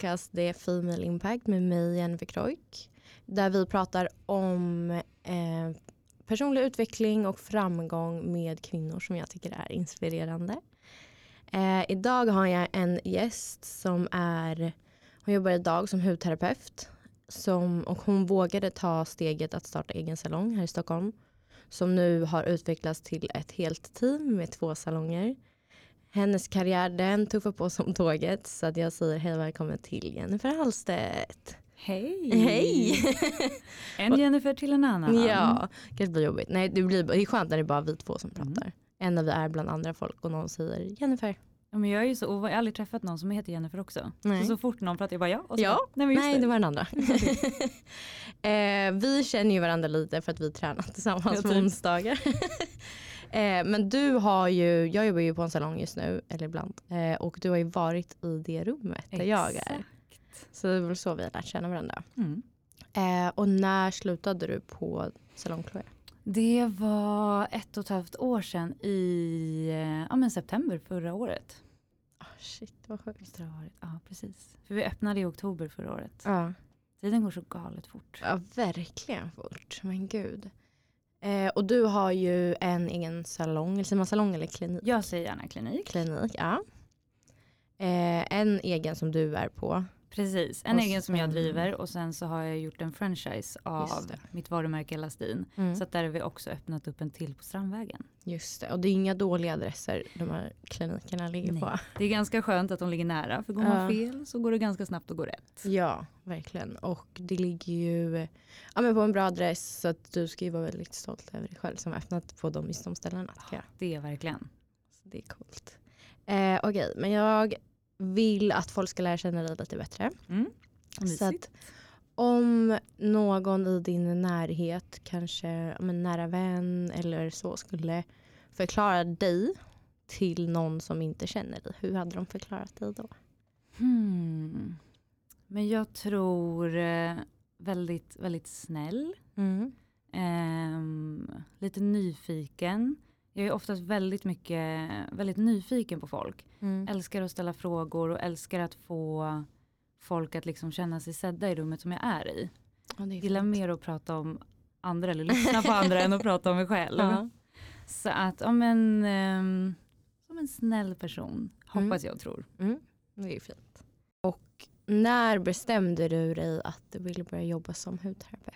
podcast Det är Female Impact med mig Jennifer Kroik. Där vi pratar om eh, personlig utveckling och framgång med kvinnor som jag tycker är inspirerande. Eh, idag har jag en gäst som är, hon jobbar idag som hudterapeut. Som, och hon vågade ta steget att starta egen salong här i Stockholm. Som nu har utvecklats till ett helt team med två salonger. Hennes karriär den tuffar på som tåget så att jag säger hej och välkommen till Jennifer Hallstedt. Hej! Hej! en Jennifer till en annan. Ja, kanske blir jobbigt. Nej, det, blir, det är skönt när det är bara vi två som pratar. Mm. Än när vi är bland andra folk och någon säger Jennifer. Ja, men jag är ju så jag har aldrig träffat någon som heter Jennifer också. Nej. Så, så fort någon pratar jag bara ja. Och så, ja. Nej, nej det. det. var den andra. eh, vi känner ju varandra lite för att vi tränar tillsammans på onsdagar. Eh, men du har ju, jag jobbar ju på en salong just nu, eller ibland. Eh, och du har ju varit i det rummet där Exakt. jag är. Så det är väl så vi har lärt känna varandra. Mm. Eh, och när slutade du på Salong Chloé? Det var ett och ett halvt år sedan i eh, ja, men september förra året. Oh, shit vad sjukt. Ja precis. För vi öppnade i oktober förra året. Ja. Tiden går så galet fort. Ja verkligen fort. Men gud. Eh, och du har ju en egen salong, säger man salong eller klinik? Jag säger gärna klinik. Klinik, ja. Eh, en egen som du är på. Precis, en och egen som jag driver och sen så har jag gjort en franchise av mitt varumärke Elastin. Mm. Så där har vi också öppnat upp en till på Strandvägen. Just det, och det är inga dåliga adresser de här klinikerna ligger Nej. på. Det är ganska skönt att de ligger nära, för går man fel så går det ganska snabbt att gå rätt. Ja, verkligen. Och det ligger ju ja, men på en bra adress så att du ska ju vara väldigt stolt över dig själv som har öppnat på de, just de ställena. Ja, det är verkligen. Så det är coolt. Eh, Okej, okay, men jag vill att folk ska lära känna dig lite bättre. Mm. Så att om någon i din närhet, kanske en nära vän eller så skulle förklara dig till någon som inte känner dig, hur hade de förklarat dig då? Hmm. Men jag tror eh, väldigt, väldigt snäll. Mm. Eh, lite nyfiken. Jag är oftast väldigt mycket, väldigt nyfiken på folk. Mm. Älskar att ställa frågor och älskar att få folk att liksom känna sig sedda i rummet som jag är i. Ja, är Gillar mer att prata om andra eller lyssna på andra än att prata om mig själv. Ja. Så att, ja men, um, som en snäll person, hoppas mm. jag och tror. Mm. Det är fint. Och när bestämde du dig att du ville börja jobba som hudterapeut?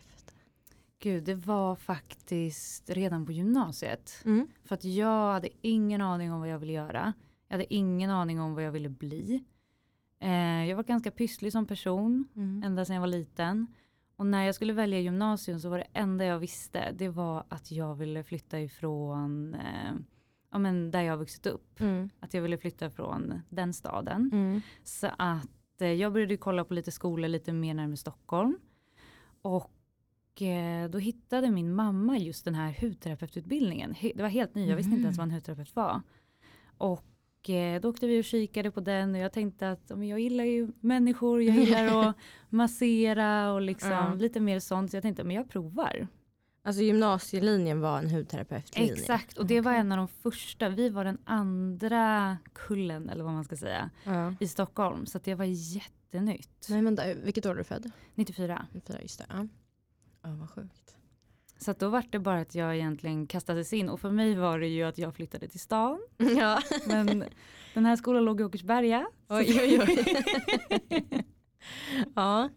Gud, det var faktiskt redan på gymnasiet. Mm. För att jag hade ingen aning om vad jag ville göra. Jag hade ingen aning om vad jag ville bli. Eh, jag var ganska pysslig som person mm. ända sedan jag var liten. Och när jag skulle välja gymnasium så var det enda jag visste det var att jag ville flytta ifrån eh, ja, men där jag har vuxit upp. Mm. Att jag ville flytta från den staden. Mm. Så att eh, jag började kolla på lite skolor lite mer närmare Stockholm. Och då hittade min mamma just den här hudterapeututbildningen. Det var helt ny, jag visste mm. inte ens vad en hudterapeut var. Och eh, då åkte vi och kikade på den och jag tänkte att jag gillar ju människor, jag gillar att massera och liksom mm. lite mer sånt. Så jag tänkte men jag provar. Alltså gymnasielinjen var en hudterapeutlinje? Exakt och det var en av de första, vi var den andra kullen eller vad man ska säga mm. i Stockholm. Så det var jättenytt. Nej men vilket år är du född? 94. 94 just det. Ja. Ja, vad sjukt. Så då var det bara att jag egentligen kastades in och för mig var det ju att jag flyttade till stan. Ja. Men den här skolan låg i Åkersberga. Oj, oj, oj. ja,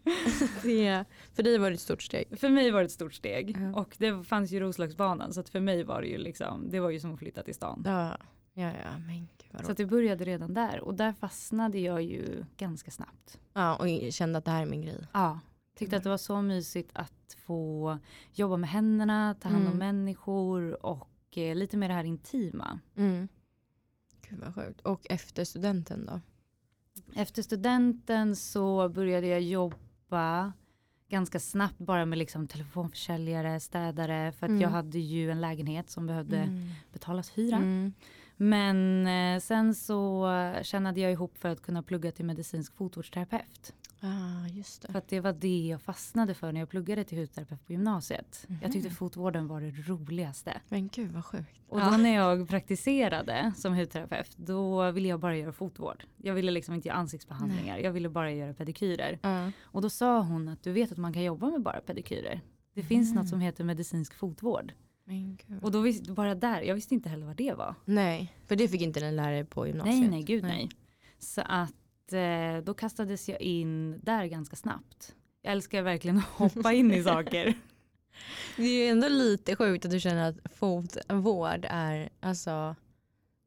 det, för dig var det ett stort steg. För mig var det ett stort steg. Ja. Och det fanns ju Roslagsbanan så för mig var det ju liksom, det var ju som att flytta till stan. Ja, ja, ja men gud Så det började redan där och där fastnade jag ju ganska snabbt. Ja, och kände att det här är min grej. Ja, Tyckte att det var så mysigt att få jobba med händerna, ta hand om mm. människor och eh, lite mer det här intima. Mm. Gud vad sjukt. Och efter studenten då? Efter studenten så började jag jobba ganska snabbt bara med liksom telefonförsäljare, städare för att mm. jag hade ju en lägenhet som behövde mm. betalas hyra. Mm. Men eh, sen så tjänade jag ihop för att kunna plugga till medicinsk fotvårdsterapeut. Ah, just det. För att det var det jag fastnade för när jag pluggade till hudterapeut på gymnasiet. Mhm. Jag tyckte fotvården var det roligaste. Men gud vad sjukt. Och då när jag praktiserade som hudterapeut då ville jag bara göra fotvård. Jag ville liksom inte göra ansiktsbehandlingar. Jag ville bara göra pedikyrer. Ja. Och då sa hon att du vet att man kan jobba med bara pedikyrer. Det finns Mm. något som heter medicinsk fotvård. Och då visste bara där, jag visste inte heller vad det var. Nej, för det fick inte den lärare på gymnasiet. Nej, nej, gud nej. Så att eh, då kastades jag in där ganska snabbt. Jag älskar verkligen att hoppa in i saker. Det är ju ändå lite sjukt att du känner att fotvård är alltså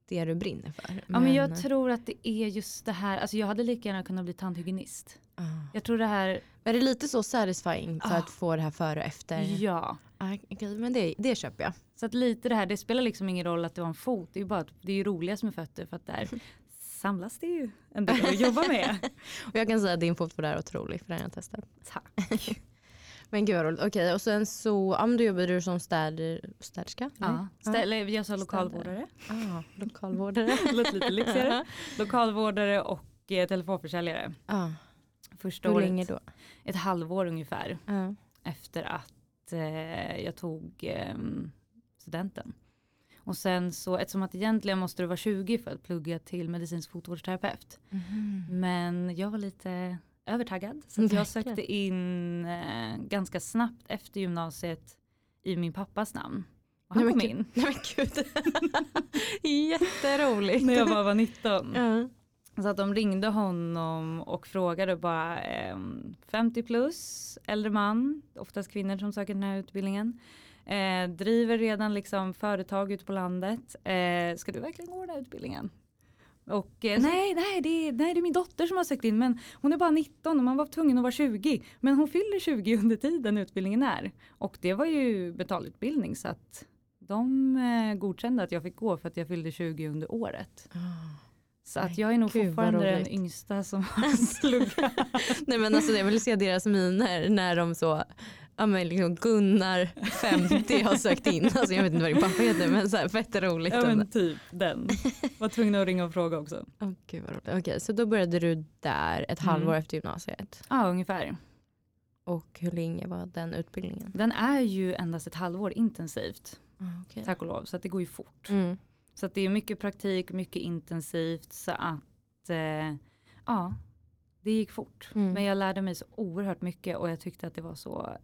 det du brinner för. Ja, men jag tror att det är just det här, alltså jag hade lika gärna kunnat bli tandhygienist. Ah. Jag tror det här, Är det lite så satisfying för Ah. att få det här före och efter? ja. Ah, okej, men det, det köper jag. Så att lite det här, det spelar liksom ingen roll att det var en fot, det är ju bara att det är roligast med fötter för att där samlas det ju en del att jobba med. Och jag kan säga att din fotvård är otrolig för den har jag testat. Tack. Men gud vad roligt. Okej och sen så, ja, men då jobbade du som städer, städerska? Ja. Nej? Ställe, jag sa lokalvårdare, Ah, lokalvårdare. låter lite lyxigare. Lokalvårdare och eh, telefonförsäljare. ah, Första hur året, länge då? ett halvår ungefär Ah. efter att eh, jag tog eh, studenten. Och sen så, eftersom att egentligen måste du vara 20 för att plugga till medicinsk fotvårdsterapeut. Mhm. Men jag var lite övertaggad så jag sökte in eh, ganska snabbt efter gymnasiet i min pappas namn. Och han Nej, kom in Nej men gud. Jätteroligt. när jag bara var 19. Ja. Så att de ringde honom och frågade bara ehm, 50 plus, äldre man, oftast kvinnor som söker den här utbildningen. Eh, driver redan liksom företag ute på landet. Eh, ska du verkligen gå den här utbildningen? Och eh, nej, nej det, är, nej, det är min dotter som har sökt in men hon är bara 19 och man var tvungen att vara 20. Men hon fyller 20 under tiden utbildningen är. Och det var ju betalutbildning så att de eh, godkände att jag fick gå för att jag fyllde 20 under året. Ah. Så att jag är nog gud, fortfarande den yngsta som har pluggat. Nej men alltså jag vill se deras miner när de så, ja men liksom Gunnar 50 har sökt in. Alltså jag vet inte vad din pappa heter men så här, fett roligt. ja men typ den. Var tvungen att ringa och fråga också. Åh, gud vad roligt. Okej så då började du där ett Mm. halvår efter gymnasiet. Ja ungefär. Och hur länge var den utbildningen? Den är ju endast ett halvår intensivt. Ah, okej. Tack och lov. Så att det går ju fort. Mm. Så att det är mycket praktik, mycket intensivt. Så att eh, ja, det gick fort. Mm. Men jag lärde mig så oerhört mycket och jag tyckte att det var så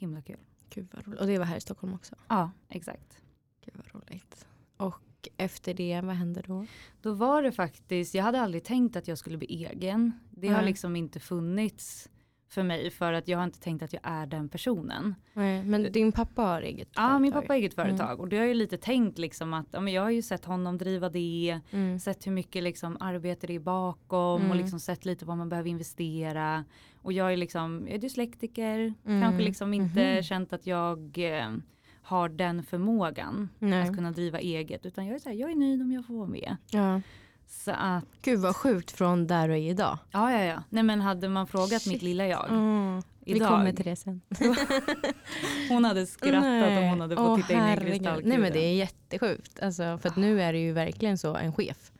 himla kul. Gud vad roligt. Och det var här i Stockholm också. Ja, exakt. Gud vad roligt. Och efter det, vad hände då? Då var det faktiskt, jag hade aldrig tänkt att jag skulle bli egen. Det har Nej. liksom inte funnits för mig för att jag har inte tänkt att jag är den personen. Nej, men din pappa har eget Ja, min företag. pappa har eget företag och det har jag ju lite tänkt liksom att ja, men jag har ju sett honom driva det, Mm. sett hur mycket liksom arbete det är bakom Mm. och liksom sett lite vad man behöver investera. Och jag är liksom, jag är dyslektiker, Mm. kanske liksom inte Mhm. känt att jag eh, har den förmågan Nej. att kunna driva eget utan jag är så här, jag är nöjd om jag får vara med. Ja. Så att Gud vad sjukt från där och är idag. Ja, ja, ja. Nej, men hade man frågat Shit. mitt lilla jag Mm. Vi idag. kommer till det sen. Hon hade skrattat om hon hade fått Åh, titta in i herregud. kristallkula. Nej men det är jättesjukt. Alltså, för nu är det ju verkligen så en chef.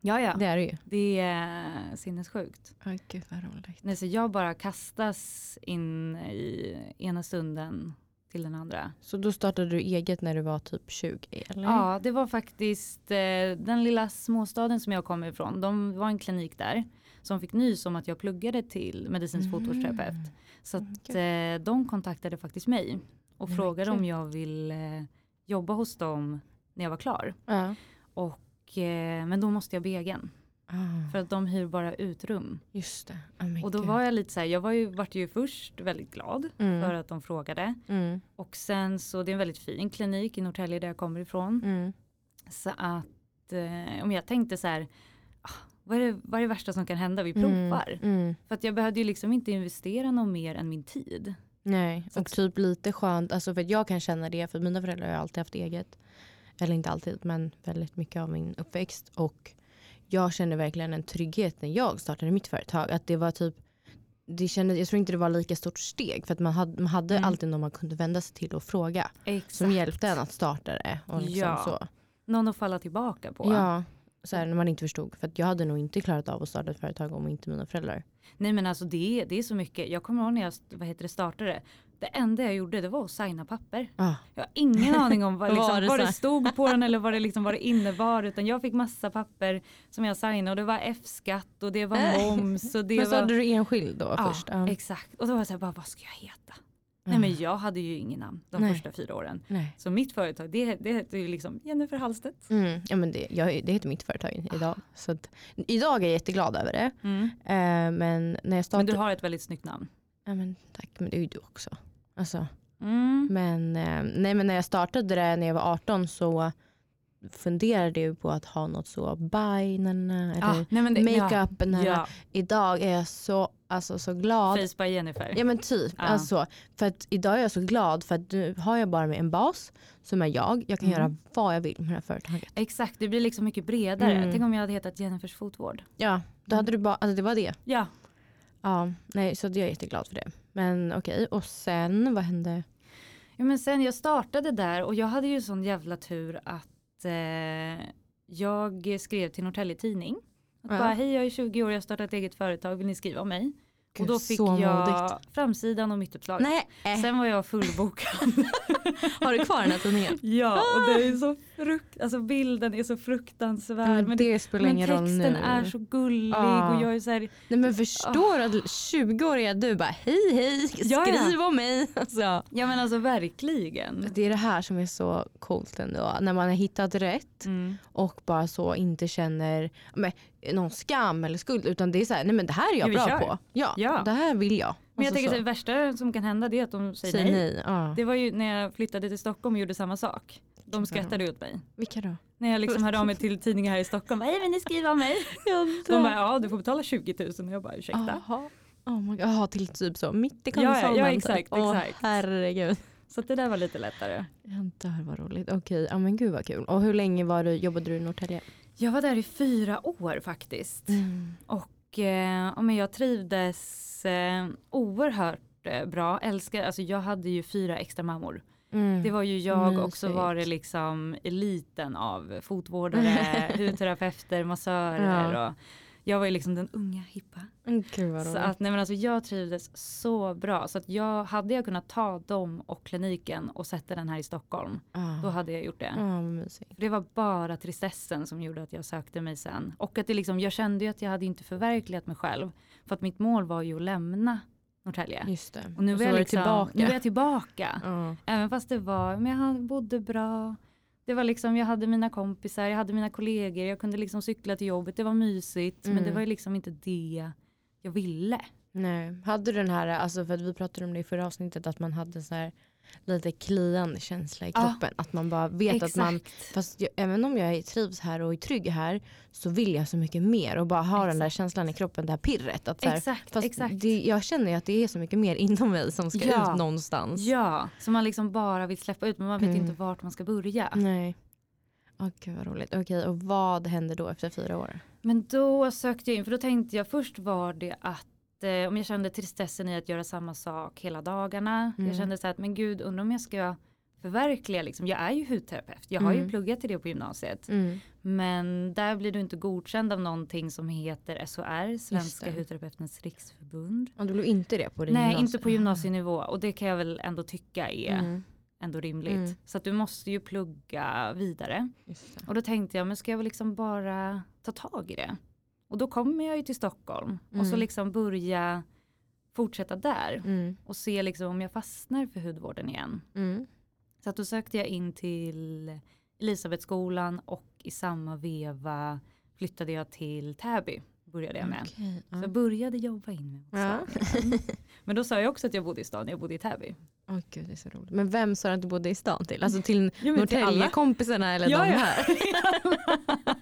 Ja, ja. Det är det ju. Det är sinnessjukt. Åh gud vad roligt. Nej, så jag bara kastas in i ena stunden till den andra. Så då startade du eget när du var typ 20 eller? Ja, det var faktiskt eh, den lilla småstaden som jag kommer ifrån. De var en klinik där som fick nys om att jag pluggade till medicinsk Mm. fotvårdsterapeut. Så att Okej. eh, de kontaktade faktiskt mig och men frågade om kul. jag ville jobba hos dem när jag var klar. Ja. Och, eh, men då måste jag be egen. Ah, För att de hyr bara ut rum. just det. Oh, Och då gud. var jag lite så här, jag var ju, vart ju först väldigt glad Mm. för att de frågade. Mm. Och sen så, det är en väldigt fin klinik i Norrtälje där jag kommer ifrån. Mm. Så att eh, om jag tänkte så här, ah, vad, är det, vad är det värsta som kan hända? Vi Mm. provar. Mm. För att jag behövde ju liksom inte investera något mer än min tid. Nej, Så och att- typ lite skönt, alltså för att jag kan känna det, för mina föräldrar har alltid haft eget. Eller inte alltid, men väldigt mycket av min uppväxt. Och jag kände verkligen en trygghet när jag startade mitt företag. Att det var typ, det kändes, jag tror inte det var lika stort steg. För att man hade, man hade Mm. alltid någon man kunde vända sig till och fråga. Exakt. Som hjälpte en att starta det. Och liksom Ja. så. Någon att falla tillbaka på. Ja, så här, när man inte förstod. För att jag hade nog inte klarat av att starta ett företag om inte mina föräldrar. Nej men alltså det, det är så mycket. Jag kommer ihåg när jag vad heter det, startade. Det enda jag gjorde det var att signa papper. Ah. Jag har ingen aning om vad, liksom, var det vad det stod på den eller vad det, liksom, vad det innebar. Utan jag fick massa papper som jag signade och det var F-skatt och det var Nej. moms. Och det Men så var... hade du enskild då ja, först? Ja. exakt. Och då var jag så här, bara, vad ska jag heta? Ah. Nej men jag hade ju ingen namn de Nej. första fyra åren. Nej. Så mitt företag det, det hette ju liksom Jennifer Hallstedt. Mm, ja, men det, jag, det heter mitt företag idag. Så att, idag är jag jätteglad över det. Mm. Eh, men när jag Men startade... du har ett väldigt snyggt namn. ja, men, tack, men det är ju du också. Alltså, Mm. men, eh, nej, men när jag startade det när jag var 18 så funderade jag på att ha något så by, na, na, eller Ah, det- makeup. na. Ja, Idag är jag så, alltså, så glad. Face by Jennifer. Ja men typ. Ja. Alltså, för att idag är jag så glad för att nu har jag bara med en bas som är jag. Jag kan Mm. göra vad jag vill med det här företaget. Exakt, det blir liksom mycket bredare. Mm. Tänk om jag hade hetat Jennifers fotvård. Ja, då hade du bara, alltså det var det. Ja, Ja, nej så jag är jätteglad för det. Men okej, och sen vad hände? Ja, men sen jag startade där och jag hade ju sån jävla tur att eh, jag skrev till Norrtälje Tidning. Att Ja. bara, hej jag är 20 år, jag har startat eget företag, vill ni skriva om mig? Och då fick så jag modigt. framsidan och mittuppslaget. Nej, äh, Sen var jag fullbokad. har du kvar den här tidningen? ja, och det är så frukt, alltså bilden är så fruktansvärd. Men det, det spelar men ingen roll nu. texten är så gullig Ja. och jag är så här, Nej men förstår du att 20-åriga du bara hej hej, Ja, ja. skriv om mig. Alltså, ja men alltså verkligen. det är det här som är så coolt ändå. När man har hittat rätt Mm. och bara så inte känner men, någon skam eller skuld utan det är så här, nej men det här är jag bra kör. på. Ja, Ja. det här vill jag. Men jag Alltså tänker så. att det värsta som kan hända det är att de säger Säg nej. nej. Ja. Det var ju när jag flyttade till Stockholm och gjorde samma sak. De skrattade åt mig. Vilka då? När jag liksom hörde av mig till tidningar här i Stockholm. Nej men ni skriver om mig. De bara ja du får betala 20 000 och jag bara ursäkta. Jaha. Oh my God. Jaha, till typ så mitt i Ja, ja, ja, exakt, exakt. herregud. Så det där var lite lättare. Jag dör vad roligt. Okej, ja men gud vad kul. Och hur länge var du, jobbade du i Norrtälje? Jag var där i fyra år faktiskt. Och eh, men jag trivdes eh, oerhört eh, bra. Älskar, alltså jag hade ju fyra extra mammor. Mm. Det var ju jag och så var det liksom eliten av fotvårdare, hudterapeuter, massörer Ja. och jag var ju liksom den unga hippa. Mm, Gud Så att, nej men alltså jag trivdes så bra så att jag hade jag kunnat ta dem och kliniken och sätta den här i Stockholm Ja. då hade jag gjort det. Mysigt. Det var bara tristessen som gjorde att jag sökte mig sen. Och att det liksom, jag kände ju att jag hade inte förverkligat mig själv. För att mitt mål var ju att lämna Norrtälje. Just det. Och nu, är jag liksom, tillbaka. nu är jag tillbaka. Ja. Även fast det var, men jag bodde bra. Det var liksom, jag hade mina kompisar, jag hade mina kollegor, jag kunde liksom cykla till jobbet, det var mysigt. Men Mm. det var ju liksom inte det jag ville. Nej. Hade du den här, alltså för att vi pratade om det i förra avsnittet, att man hade så här lite kliande känsla i Ja. kroppen. Att man bara vet att man, fast jag, även om jag trivs här och är trygg här så vill jag så mycket mer och bara ha den där Exakt. känslan i kroppen, det här pirret. Att här, Exakt, fast exakt. Det, jag känner ju att det är så mycket mer inom mig som ska Ja. ut någonstans. Ja, så man liksom bara vill släppa ut men man vet Mm. inte vart man ska börja. Nej. Åh gud vad roligt. Okej, och vad hände då efter fyra år? Men då sökte jag in, för då tänkte jag först var det att eh, om jag kände tristessen i att göra samma sak hela dagarna. Mm. Jag kände så här att men gud undrar om jag ska förverkliga liksom. Jag är ju hudterapeut. Jag har ju Mm. pluggat till det på gymnasiet. Mm. Men där blir du inte godkänd av någonting som heter SHR, Svenska hudterapeuternas riksförbund. Och du blev inte det på din Nej, gymnasie- inte på gymnasienivå och det kan jag väl ändå tycka är Mm. ändå rimligt. Mm. Så att du måste ju plugga vidare. Och då tänkte jag, men ska jag väl liksom bara ta tag i det? Och då kommer jag ju till Stockholm och så Mm. liksom börja fortsätta där Mm. och se liksom om jag fastnar för hudvården igen. Mm. Så att då sökte jag in till Elisabethskolan och i samma veva flyttade jag till Täby. Började jag med. Okej, Så ja. jag började jobba in mig mot Ja. stan. Men då sa jag också att jag bodde i stan, jag bodde i Täby. Åh gud det är så roligt. Men vem sa du att du bodde i stan till? Alltså till Ja. Norrtäljekompisarna eller Ja, de ja.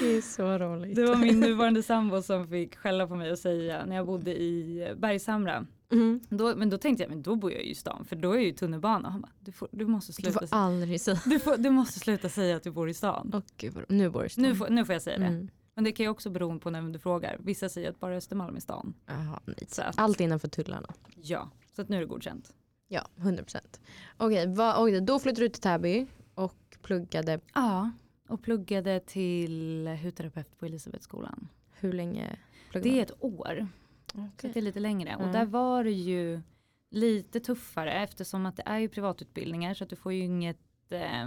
Det är så roligt. Det var min nuvarande sambo som fick skälla på mig och säga när jag bodde i Bergshamra. Mm. Då, men då tänkte jag, men då bor jag ju i stan för då är ju tunnelbana. Han bara, du, får, du, måste Du sluta, får säga- aldrig säga. du, får, du måste sluta säga att du bor i stan. Åh gud Nu bor du i stan. Nu får, nu får jag säga det. Mm. Men det kan ju också bero på när du frågar. Vissa säger att bara Östermalm är stan. Nej. Så att, Allt innanför tullarna. ja, så att nu är det godkänt. Ja, 100 procent. Okej, oj, då flyttade du till Täby och pluggade. Ja, och pluggade till hudterapeut på Elisabethskolan. Hur länge pluggade Det är ett år. Okay. Så det är lite längre. Mm. Och där var det ju lite tuffare eftersom att det är ju privatutbildningar så att du får ju inget eh,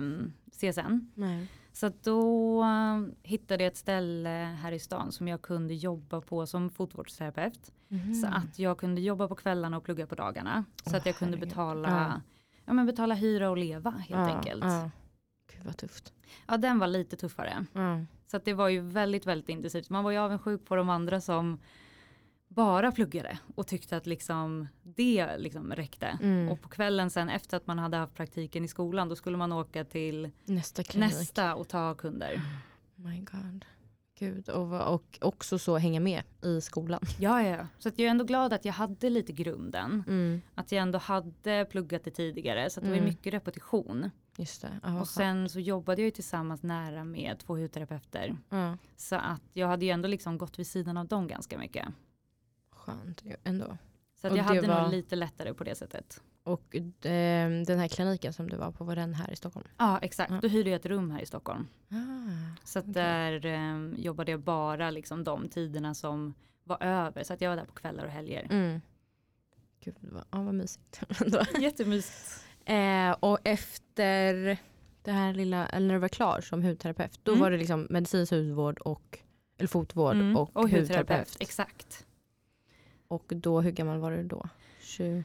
CSN. Nej. Så då um, hittade jag ett ställe här i stan som jag kunde jobba på som fotvårdsterapeut. Mm. Så att jag kunde jobba på kvällarna och plugga på dagarna. Så oh, att jag kunde betala, ja. ja. men betala hyra och leva helt ja, enkelt. Ja. Gud vad tufft. Ja den var lite tuffare. Ja. Så det var ju väldigt väldigt intensivt. Man var ju avundsjuk på de andra som bara pluggade och tyckte att liksom det liksom räckte. Mm. Och på kvällen sen efter att man hade haft praktiken i skolan då skulle man åka till nästa, nästa och ta kunder. Oh my God. Gud, och, och också så hänga med i skolan. Ja, ja. Så att jag är ändå glad att jag hade lite grunden. Mm. Att jag ändå hade pluggat det tidigare så det mm. var mycket repetition. Just det. Oh, och sen så jobbade jag ju tillsammans nära med två hudterapeuter. Mm. Så att jag hade ju ändå liksom gått vid sidan av dem ganska mycket skönt ändå. Så att jag hade var... nog lite lättare på det sättet. Och eh, den här kliniken som du var på, var den här i Stockholm? Ja exakt, ja. då hyrde jag ett rum här i Stockholm. Ah, så okay. där eh, jobbade jag bara liksom de tiderna som var över. Så att jag var där på kvällar och helger. Mm. Gud vad, ja, vad mysigt. Jättemysigt. Eh, och efter det här lilla, eller när du var klar som hudterapeut, då mm. var det liksom medicinsk hudvård och eller fotvård mm. och, och hudterapeut. hudterapeut. Exakt. Och då, hur gammal var du då? 20?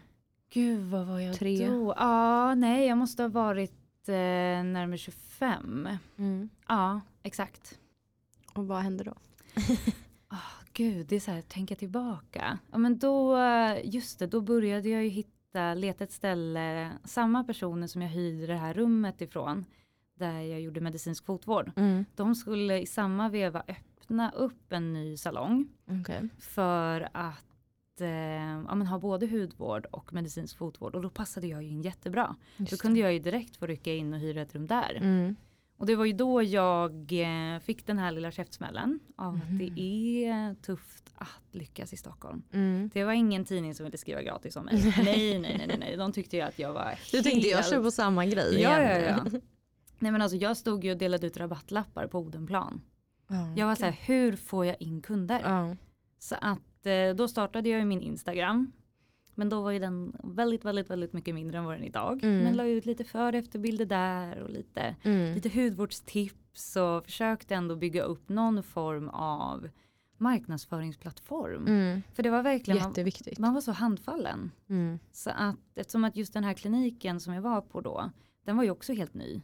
Gud vad var jag Tre. då? Ja, nej jag måste ha varit eh, närmare 25. Mm. Ja, exakt. Och vad hände då? oh, gud, det är så här, tänka tillbaka. Ja men då, just det, då började jag ju hitta, leta ett ställe, samma personer som jag hyrde det här rummet ifrån, där jag gjorde medicinsk fotvård. Mm. De skulle i samma veva öppna upp en ny salong. Okay. För att eh, ja, ha både hudvård och medicinsk fotvård och då passade jag ju in jättebra. Just då kunde jag ju direkt få rycka in och hyra ett rum där. Mm. Och det var ju då jag eh, fick den här lilla käftsmällen av mm. att det är tufft att lyckas i Stockholm. Mm. Det var ingen tidning som ville skriva gratis om mig. nej, nej, nej, nej, de tyckte ju att jag var Du helt... tänkte jag kör på samma grej ja, igen. Ja, ja. nej men alltså jag stod ju och delade ut rabattlappar på Odenplan. Oh, jag var okay. så här, hur får jag in kunder? Oh. Så att Eh, då startade jag min Instagram. Men då var ju den väldigt, väldigt, väldigt mycket mindre än vad den är idag. Mm. Men la ut lite före efterbilder där och lite, mm. lite hudvårdstips och försökte ändå bygga upp någon form av marknadsföringsplattform. Mm. För det var verkligen. Man, man var så handfallen. Mm. Så att eftersom att just den här kliniken som jag var på då, den var ju också helt ny.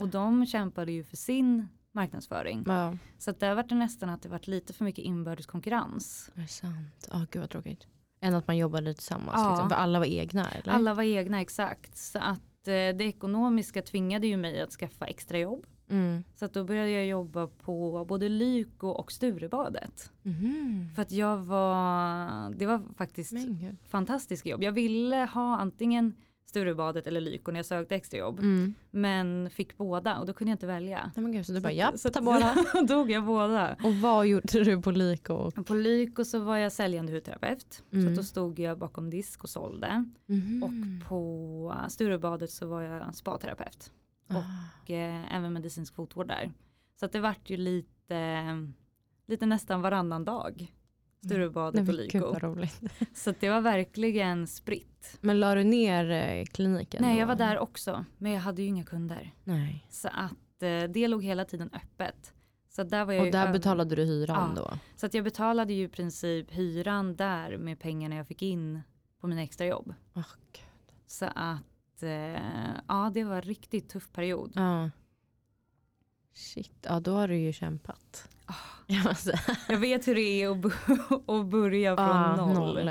Och de kämpade ju för sin marknadsföring. Ja. Så att där var det nästan att det var lite för mycket inbördes konkurrens. Det är sant. Ja, oh, gud vad tråkigt. Än att man jobbade tillsammans. Ja. Liksom, för alla var egna eller? Alla var egna, exakt. Så att eh, det ekonomiska tvingade ju mig att skaffa extra jobb. Mm. Så att då började jag jobba på både Lyko och Sturebadet. Mm. För att jag var, det var faktiskt fantastiskt jobb. Jag ville ha antingen Sturebadet eller Lyko när jag sökte extrajobb. Mm. Men fick båda och då kunde jag inte välja. Nej, men gud, så du bara, ja, ta båda. tog jag båda. Och vad gjorde du på Lyko? På Lyko så var jag säljande hudterapeut. Mm. Så då stod jag bakom disk och sålde. Mm. Och på Sturebadet så var jag spaterapeut. Ah. Och eh, även medicinsk fotvård där. Så att det vart ju lite, lite nästan varannan dag. Sturebadet och Lyko. Så det var verkligen spritt. Men la du ner eh, kliniken? Nej, jag var där också. Men jag hade ju inga kunder. Nej. Så att eh, det låg hela tiden öppet. Så där var jag och där betalade du hyran ja. då? Så att jag betalade ju i princip hyran där med pengarna jag fick in på mina extrajobb. Oh, så att eh, ja, det var en riktigt tuff period. Ja. Shit, ja då har du ju kämpat. Jag vet hur det är att, börja från ah, noll. noll.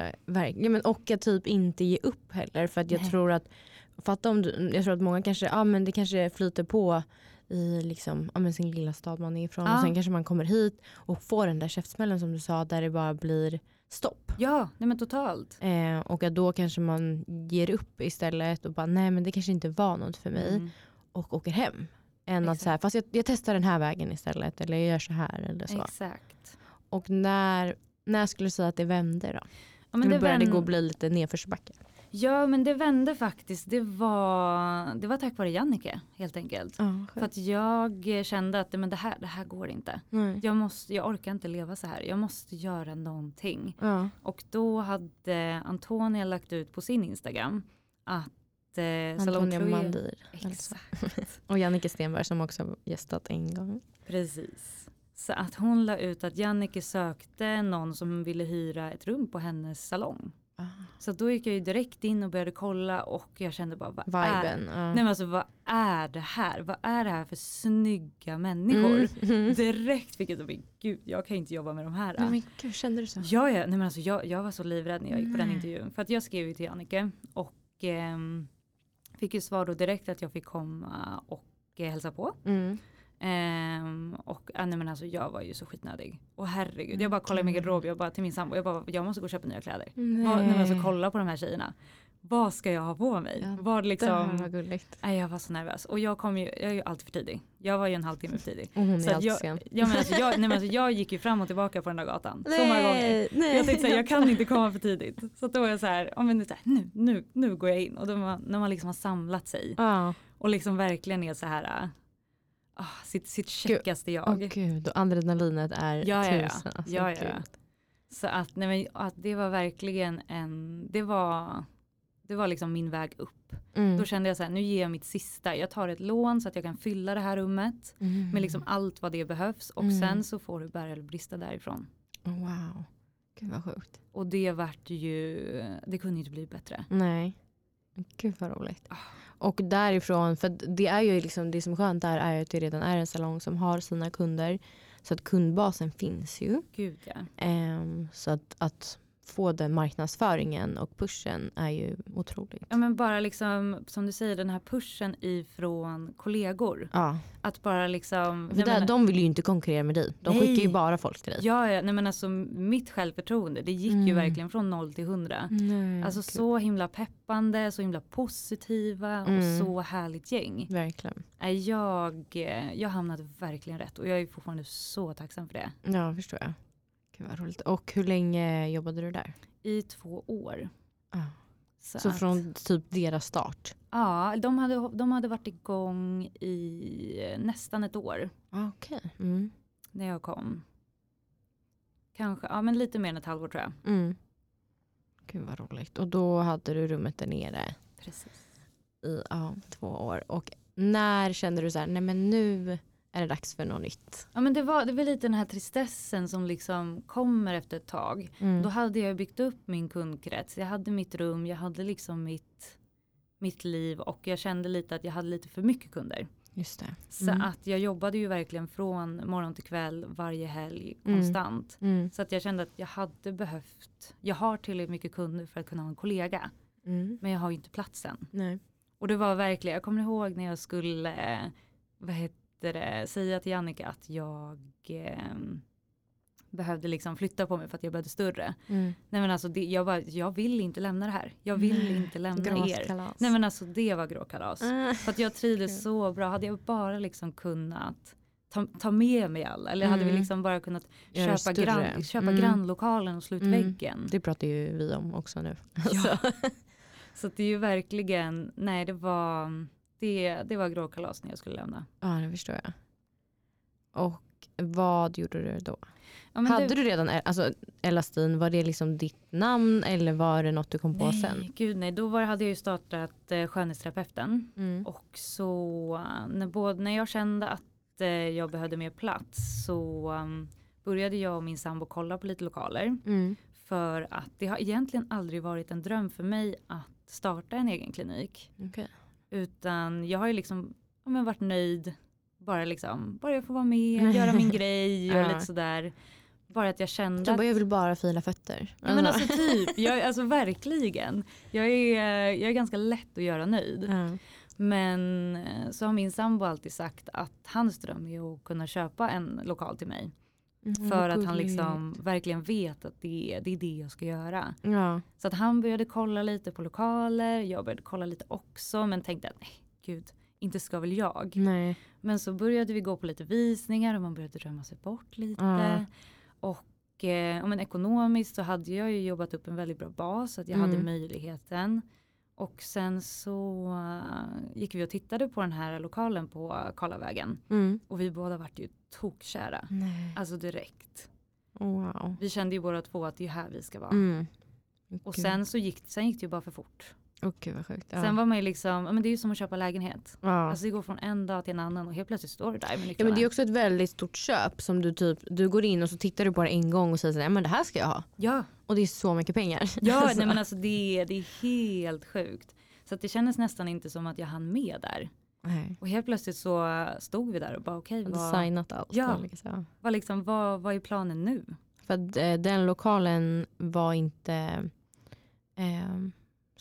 Ja, men och att typ inte ge upp heller. För att jag Nej. tror att fatta om du, jag tror att många kanske, ja men det kanske flyter på i liksom, ja, sin lilla stad man är ifrån. Ah. Och sen kanske man kommer hit och får den där käftsmällen som du sa där det bara blir stopp. Ja, nej men totalt. Eh, och att då kanske man ger upp istället och bara nej men det kanske inte var något för mig. Mm. Och åker hem. Än Exakt. att så här, fast jag, jag, testar den här vägen istället eller jag gör så här eller så. Exakt. Och när, när skulle du säga att det vände då? Ja, men det började vänd... gå bli lite nedförsbacke. Ja men det vände faktiskt. Det var, det var tack vare Jannike helt enkelt. Ja, För att jag kände att men det, här, det här går inte. Nej. Jag, måste, jag orkar inte leva så här. Jag måste göra någonting. Ja. Och då hade Antonia lagt ut på sin Instagram att eh, Antonia Mandir. Alltså. Exakt. Och Jannike Stenberg som också gästat en gång. Precis. Så att hon la ut att Jannike sökte någon som ville hyra ett rum på hennes salong. Ah. Så då gick jag ju direkt in och började kolla och jag kände bara vad är, Viben. ja. nej men alltså, vad är det här? Vad är det här för snygga människor? Mm. Direkt fick jag så, men gud jag kan inte jobba med de här. Nej, men gud, kände du så? Ja, ja. Nej, men alltså, jag, jag var så livrädd när jag gick på den Nej. intervjun. För att jag skrev ju till Jannike och ehm, fick ju svar då direkt att jag fick komma och eh, hälsa på. Mm. Ehm, och nej, men alltså, jag var ju så skitnödig. Och herregud, jag bara kollade i min gud. garderob, jag bara till min sambo, jag bara jag måste gå och köpa nya kläder. Nej. Vad, nej, men alltså, kolla på de här tjejerna. Vad ska jag ha på mig? Ja, Det liksom, var gulligt. nej, jag var så nervös. Och jag kom ju, jag är ju alltid för tidig. Jag var ju en halvtimme för tidig. Och hon Så är alltid jag, sen. ja, men alltså, jag, nej, men alltså, jag gick ju fram och tillbaka på den där gatan. Så många gånger. nej. Jag tänkte såhär, jag kan inte komma för tidigt. Så då var jag så här, ja, men det så här, nu, nu, nu går jag in. Och då man, när man liksom har samlat sig Ja, och liksom verkligen är så här, ah, sitt, sitt checkaste jag. åh gud. Och adrenalinet är Ja, ja, ja. tusen. Alltså, Ja, ja, ja. Så att, nej, men, att det var verkligen en, det var, det var liksom min väg upp. Mm. Då kände jag så här, nu ger jag mitt sista. Jag tar ett lån så att jag kan fylla det här rummet Mm. med liksom allt vad det behövs. Och Mm. sen så får du bära eller brista därifrån. Oh, Wow. Gud vad sjukt. Och det vart ju, det kunde inte bli bättre. Nej. Gud vad roligt. Ah. Och därifrån, för det är ju liksom det som är skönt där är att det redan är en salong som har sina kunder. Så att kundbasen finns ju. Gud ja. Ehm, så att, att få den marknadsföringen och pushen är ju otroligt. Ja men bara liksom som du säger den här pushen ifrån kollegor. Ja, Att bara liksom. för där, men- de vill ju inte konkurrera med dig. De Nej. skickar ju bara folk till dig. Ja, ja nej men alltså mitt självförtroende det gick ju Mm. verkligen från noll till hundra. Nej, Alltså gud. så himla peppande, så himla positiva och Mm. så härligt gäng. Verkligen. Jag, jag hamnade verkligen rätt och jag är fortfarande så tacksam för det. Ja, förstår jag. Gud vad roligt. Och hur länge jobbade du där? I två år. Ja. Så, Så att, från typ deras start? Ja, de hade, de hade varit igång i nästan ett år. Okej. Mm. när jag kom. Kanske, ja men lite mer än ett halvår tror jag. Mm. Gud vad roligt. Och då hade du rummet där nere Precis. i ja, två år. Och när kände du så här, nej men nu är det dags för något nytt? Ja men det var, det var lite den här tristessen som liksom kommer efter ett tag. Mm. Då hade jag byggt upp min kundkrets. Jag hade mitt rum, jag hade liksom mitt, mitt liv och jag kände lite att jag hade lite för mycket kunder. Just det. Så Mm. att jag jobbade ju verkligen från morgon till kväll varje helg Mm. konstant. Mm. Så att jag kände att jag hade behövt, jag har tillräckligt mycket kunder för att kunna ha en kollega. Mm. Men jag har ju inte platsen. Nej. Och det var verkligen, jag kommer ihåg när jag skulle, eh, vad heter det, säga till Jannica att jag eh, behövde liksom flytta på mig för att jag behövde större. Mm. Nej men alltså det, jag, bara, jag vill inte lämna det här. Jag vill Nej, inte lämna er. Gråtkalas. Nej men alltså det var gråkalas. Ah. För att jag trivdes så bra. Hade jag bara liksom kunnat ta, ta med mig alla. Eller hade vi Mm. liksom bara kunnat Gör köpa, grann, köpa Mm. grannlokalen och ut Mm. Det pratar ju vi om också nu. Ja. Så det är ju verkligen, nej det var, det, det var gråkalas när jag skulle lämna. Ja, det förstår jag. Och vad gjorde du då? Ja, Hade det- du redan alltså, Elastin, var det liksom ditt namn eller var det något du kom på nej, sen? Gud nej, då var, hade jag ju startat eh, skönhetsterapeuten. Mm. Och så eh, när, både, när jag kände att eh, jag behövde mer plats så um, började jag och min sambo kolla på lite lokaler. Mm. För att det har egentligen aldrig varit en dröm för mig att starta en egen klinik. Okej. Utan jag har ju liksom ja, men varit nöjd. Bara liksom, bara jag får vara med, göra min grej och Ja. lite sådär. Bara att jag kände att bara, jag vill bara fila fötter. Ja men alltså typ, jag, alltså verkligen. Jag är, jag är ganska lätt att göra nöjd. Ja. Men eh, så har min sambo alltid sagt att hans dröm är att kunna köpa en lokal till mig. Mm, För att han liksom verkligen vet att det är, det är det jag ska göra. Ja. Så att han började kolla lite på lokaler, jag började kolla lite också men tänkte att nej gud, inte ska väl jag. Nej. Men så började vi gå på lite visningar och man började drömma sig bort lite. Ja. Och eh, men ekonomiskt så hade jag ju jobbat upp en väldigt bra bas så att jag hade Mm. möjligheten. Och sen så uh, gick vi och tittade på den här lokalen på Karlavägen. Mm. Och vi båda vart ju tokkära. Nej. Alltså direkt. Wow. Vi kände ju båda två att det är här vi ska vara. Mm. Och sen så gick, sen gick det ju bara för fort. Gud vad sjukt. Ja. Sen var man ju liksom, men det är ju som att köpa lägenhet. ja. Alltså det går från en dag till en annan och helt plötsligt står du där med ja, men det är också ett väldigt stort köp som du typ, du går in och så tittar du på det en gång och säger såhär, men det här ska jag ha. ja, Och det är så mycket pengar. ja Alltså. nej, men alltså det, det är helt sjukt. Så det kändes nästan inte som att jag hann med där. Nej. Och helt plötsligt så stod vi där och bara okej, Och vad, designat allt. Ja. Liksom. vad, liksom, vad, vad är planen nu? För att eh, den lokalen var inte eh,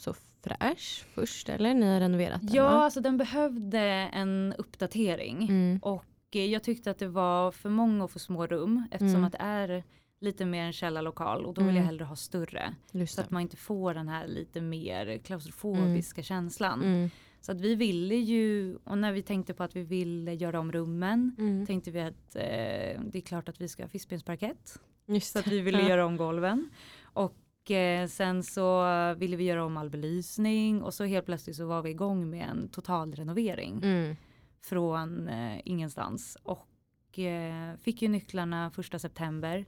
så fräsch först eller? Ni har renoverat den Ja, va? alltså den behövde en uppdatering. Mm. Och eh, jag tyckte att det var för många och för små rum eftersom Mm. att det är lite mer en källarlokal och då vill Mm. jag hellre ha större. Just Så det. att man inte får den här lite mer klaustrofobiska känslan. Mm. Så att vi ville ju, och när vi tänkte på att vi ville göra om rummen Mm. tänkte vi att eh, det är klart att vi ska ha fiskbensparkett. Just Så att vi ville Ja. göra om golven. Och eh, sen så ville vi göra om all belysning och så helt plötsligt så var vi igång med en total renovering Mm. från eh, ingenstans. Och eh, fick ju nycklarna första september.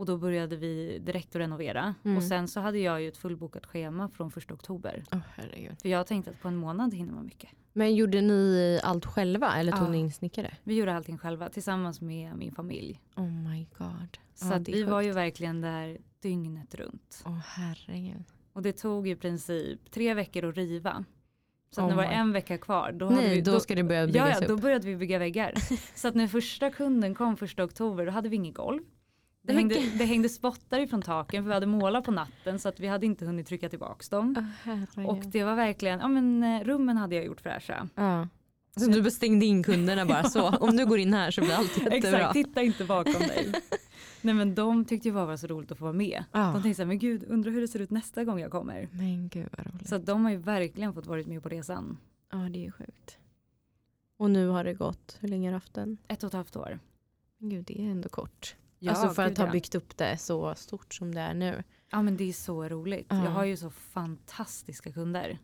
Och då började vi direkt att renovera. Mm. Och sen så hade jag ju ett fullbokat schema från första oktober. Herregud. För jag tänkte att på en månad hinner man mycket. Men gjorde ni allt själva eller tog Ja. ni in snickare? Vi gjorde allting själva tillsammans med min familj. Oh my god. Så är vi var sjukt. ju verkligen där dygnet runt. Åh herregud. Och det tog i princip tre veckor att riva. Så att Oh när det var en vecka kvar då, Nej, vi, då, ska det börja ja, byggas ja, då började vi bygga väggar. så att när första kunden kom första oktober då hade vi inget golv. Det hängde, det hängde spottar ifrån taken för vi hade målat på natten så att vi hade inte hunnit trycka tillbaks dem. Herregud. Och det var verkligen, ja men eh, rummen hade jag gjort fräscha. Ja. Så du bestängde in kunderna bara så. Om du går in här så blir allt jättebra. Exakt, titta inte bakom dig. Nej men de tyckte ju bara var så roligt att få vara med. Ja. De tänkte så här, men gud undrar hur det ser ut nästa gång jag kommer. Men gud vad roligt. Så de har ju verkligen fått varit med på resan. Ja det är ju sjukt. Och nu har det gått, hur länge har du haft den? Ett och ett halvt år. Men Gud det är ändå kort. Ja, alltså för att ha byggt upp det så stort som det är nu. Ja men det är så roligt. Ja. Jag har ju så fantastiska kunder.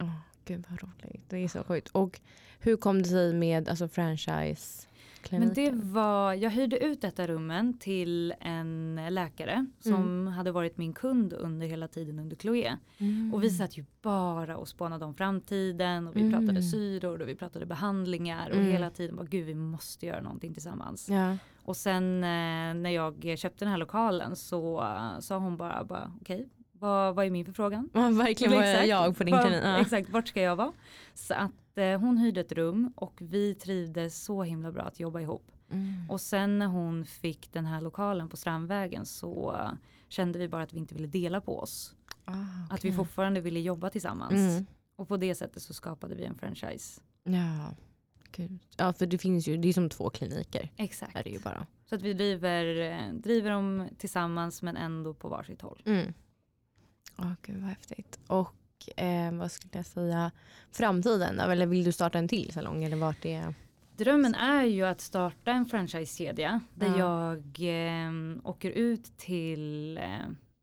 Åh gud vad roligt. Det är så sjukt. Och hur kom det sig med alltså, franchise Men det var, jag hyrde ut detta rummen till en läkare som Mm. hade varit min kund under hela tiden under Chloé. Mm. Och vi satt ju bara och spånade om framtiden och vi Mm. pratade syror och vi pratade behandlingar och Mm. hela tiden bara gud vi måste göra någonting tillsammans. Ja. Och sen eh, när jag köpte den här lokalen så eh, sa hon bara, bara okej vad, vad är min förfrågan? Ja, verkligen var Exakt. jag på din klinik. Ja. Exakt, vart ska jag vara? Så att eh, hon hyrde ett rum och vi trivdes så himla bra att jobba ihop. Mm. Och sen när hon fick den här lokalen på Strandvägen så kände vi bara att vi inte ville dela på oss. Ah, Att vi fortfarande ville jobba tillsammans. Mm. Och på det sättet så skapade vi en franchise. Ja. Gud. ja, för det finns ju, det är som två kliniker. Exakt. Är det ju bara. Så att vi driver, eh, driver dem tillsammans men ändå på varsitt håll. Mm. Åh gud vad häftigt. Och eh, vad skulle jag säga, framtiden då? Eller vill du starta en till salong? Eller vart det är? Drömmen är ju att starta en franchisekedja där Ja. jag eh, åker ut till eh,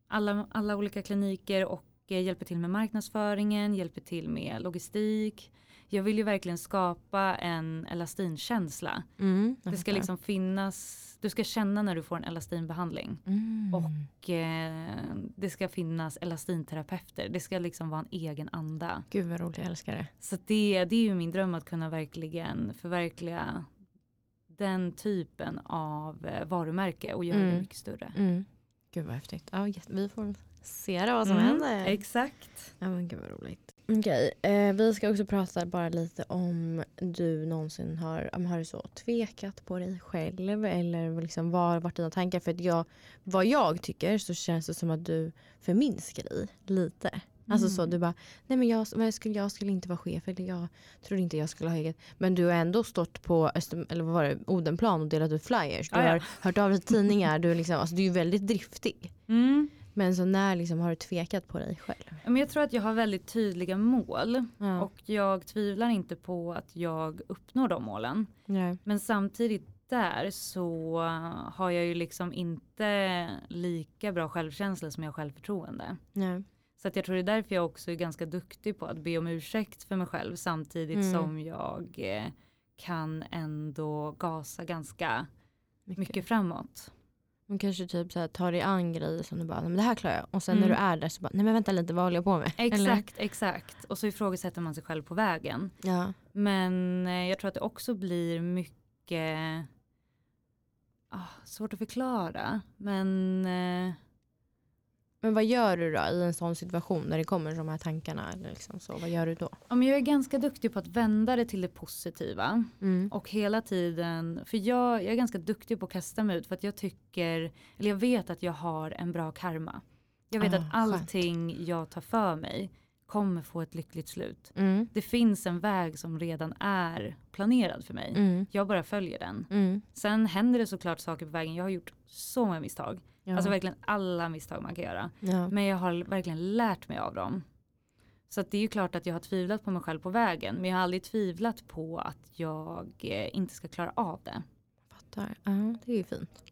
alla, alla olika kliniker och eh, hjälper till med marknadsföringen, hjälper till med logistik. Jag vill ju verkligen skapa en elastinkänsla. Mm, Det ska liksom finnas, du ska känna när du får en elastinbehandling. Mm. Och eh, det ska finnas elastinterapeuter. Det ska liksom vara en egen anda. Gud vad roligt, jag älskar det. Så det, det är ju min dröm att kunna verkligen förverkliga den typen av eh, varumärke och göra det Mm. mycket större. Mm. Gud vad häftigt. Ja, vi får se då vad som Mm, händer. Exakt. Ja men gud vad roligt. Okej, eh, vi ska också prata bara lite om du någonsin har, men har du så tvekat på dig själv eller liksom vad har varit dina tankar? För att jag, vad jag tycker så känns det som att du förminskar dig lite. Alltså så Mm. du bara, nej men jag, jag, skulle, jag skulle inte vara chef eller jag trodde inte jag skulle ha eget. Men du har ändå stått på Öster, eller vad var det, Odenplan och delat ut flyers. Du Ah, ja. har hört av dig till tidningar. Du är, liksom, alltså, du är väldigt driftig. Mm. Men så när liksom, har du tvekat på dig själv? Men jag tror att jag har väldigt tydliga mål Ja. och jag tvivlar inte på att jag uppnår de målen. Nej. Men samtidigt där så har jag ju liksom inte lika bra självkänsla som jag har självförtroende. Nej. Så att jag tror det är därför jag också är ganska duktig på att be om ursäkt för mig själv samtidigt Mm. som jag eh, kan ändå gasa ganska Mycket. mycket framåt. Man kanske typ så här, tar dig an grejer som du bara, men det här klarar jag. Och sen när Mm. du är där så bara, nej men vänta lite, vad håller jag på med? Eller? Exakt, exakt. Och så ifrågasätter man sig själv på vägen. Ja. Men eh, jag tror att det också blir mycket ah, svårt att förklara. Men eh, Men vad gör du då i en sån situation när det kommer de här tankarna? Liksom så, vad gör du då? ja, men jag är ganska duktig på att vända det till det positiva. Mm. Och hela tiden, för jag, jag är ganska duktig på att kasta mig ut för att jag tycker, eller jag vet att jag har en bra karma. Jag vet Ah, att allting jag tar för mig kommer få ett lyckligt slut. Mm. Det finns en väg som redan är planerad för mig. Mm. Jag bara följer den. Mm. Sen händer det såklart saker på vägen. Jag har gjort så många misstag. Ja. Alltså verkligen alla misstag man kan göra. ja. Men jag har verkligen lärt mig av dem. Så att det är ju klart att jag har tvivlat på mig själv på vägen. Men jag har aldrig tvivlat på att jag eh, inte ska klara av det. Fattar. Ja, det är ju fint.